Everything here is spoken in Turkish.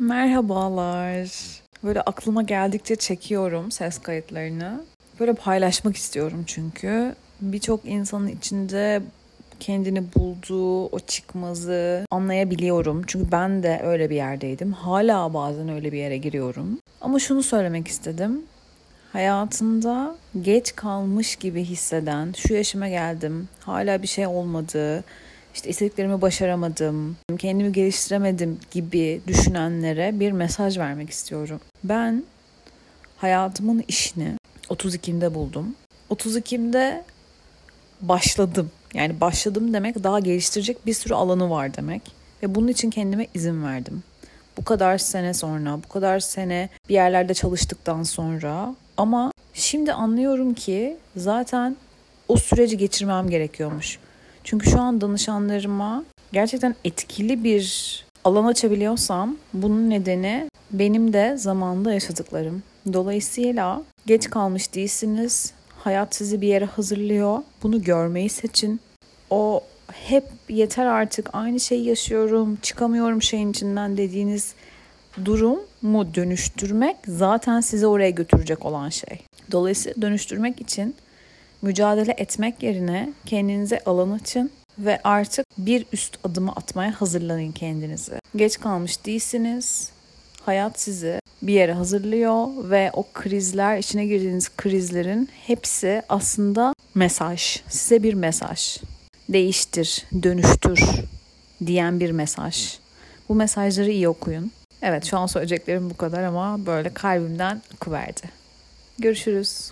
Merhabalar. Böyle aklıma geldikçe çekiyorum ses kayıtlarını. Böyle paylaşmak istiyorum çünkü. Birçok insanın içinde kendini bulduğu o çıkmazı anlayabiliyorum. Çünkü ben de öyle bir yerdeydim. Hala bazen öyle bir yere giriyorum. Ama şunu söylemek istedim. Hayatında geç kalmış gibi hisseden, şu yaşıma geldim, hala bir şey olmadı, işte istediklerimi başaramadım, kendimi geliştiremedim gibi düşünenlere bir mesaj vermek istiyorum. Ben hayatımın işini 32'imde buldum. 32'imde başladım. Yani başladım demek daha geliştirecek bir sürü alanı var demek. Ve bunun için kendime izin verdim. Bu kadar sene sonra, bu kadar sene bir yerlerde çalıştıktan sonra ama şimdi anlıyorum ki zaten o süreci geçirmem gerekiyormuş. Çünkü şu an danışanlarıma gerçekten etkili bir alan açabiliyorsam bunun nedeni benim de zamanında yaşadıklarım. Dolayısıyla geç kalmış değilsiniz. Hayat sizi bir yere hazırlıyor. Bunu görmeyi seçin. O hep yeter artık aynı şeyi yaşıyorum, çıkamıyorum şeyin içinden dediğiniz durum mu dönüştürmek zaten sizi oraya götürecek olan şey. Dolayısıyla dönüştürmek için mücadele etmek yerine kendinize alan açın ve artık bir üst adımı atmaya hazırlanın kendinizi. Geç kalmış değilsiniz. Hayat sizi bir yere hazırlıyor ve o krizler, içine girdiğiniz krizlerin hepsi aslında mesaj. Size bir mesaj. Değiştir, dönüştür diyen bir mesaj. Bu mesajları iyi okuyun. Evet şu an söyleyeceklerim bu kadar ama böyle kalbimden akıverdi. Görüşürüz.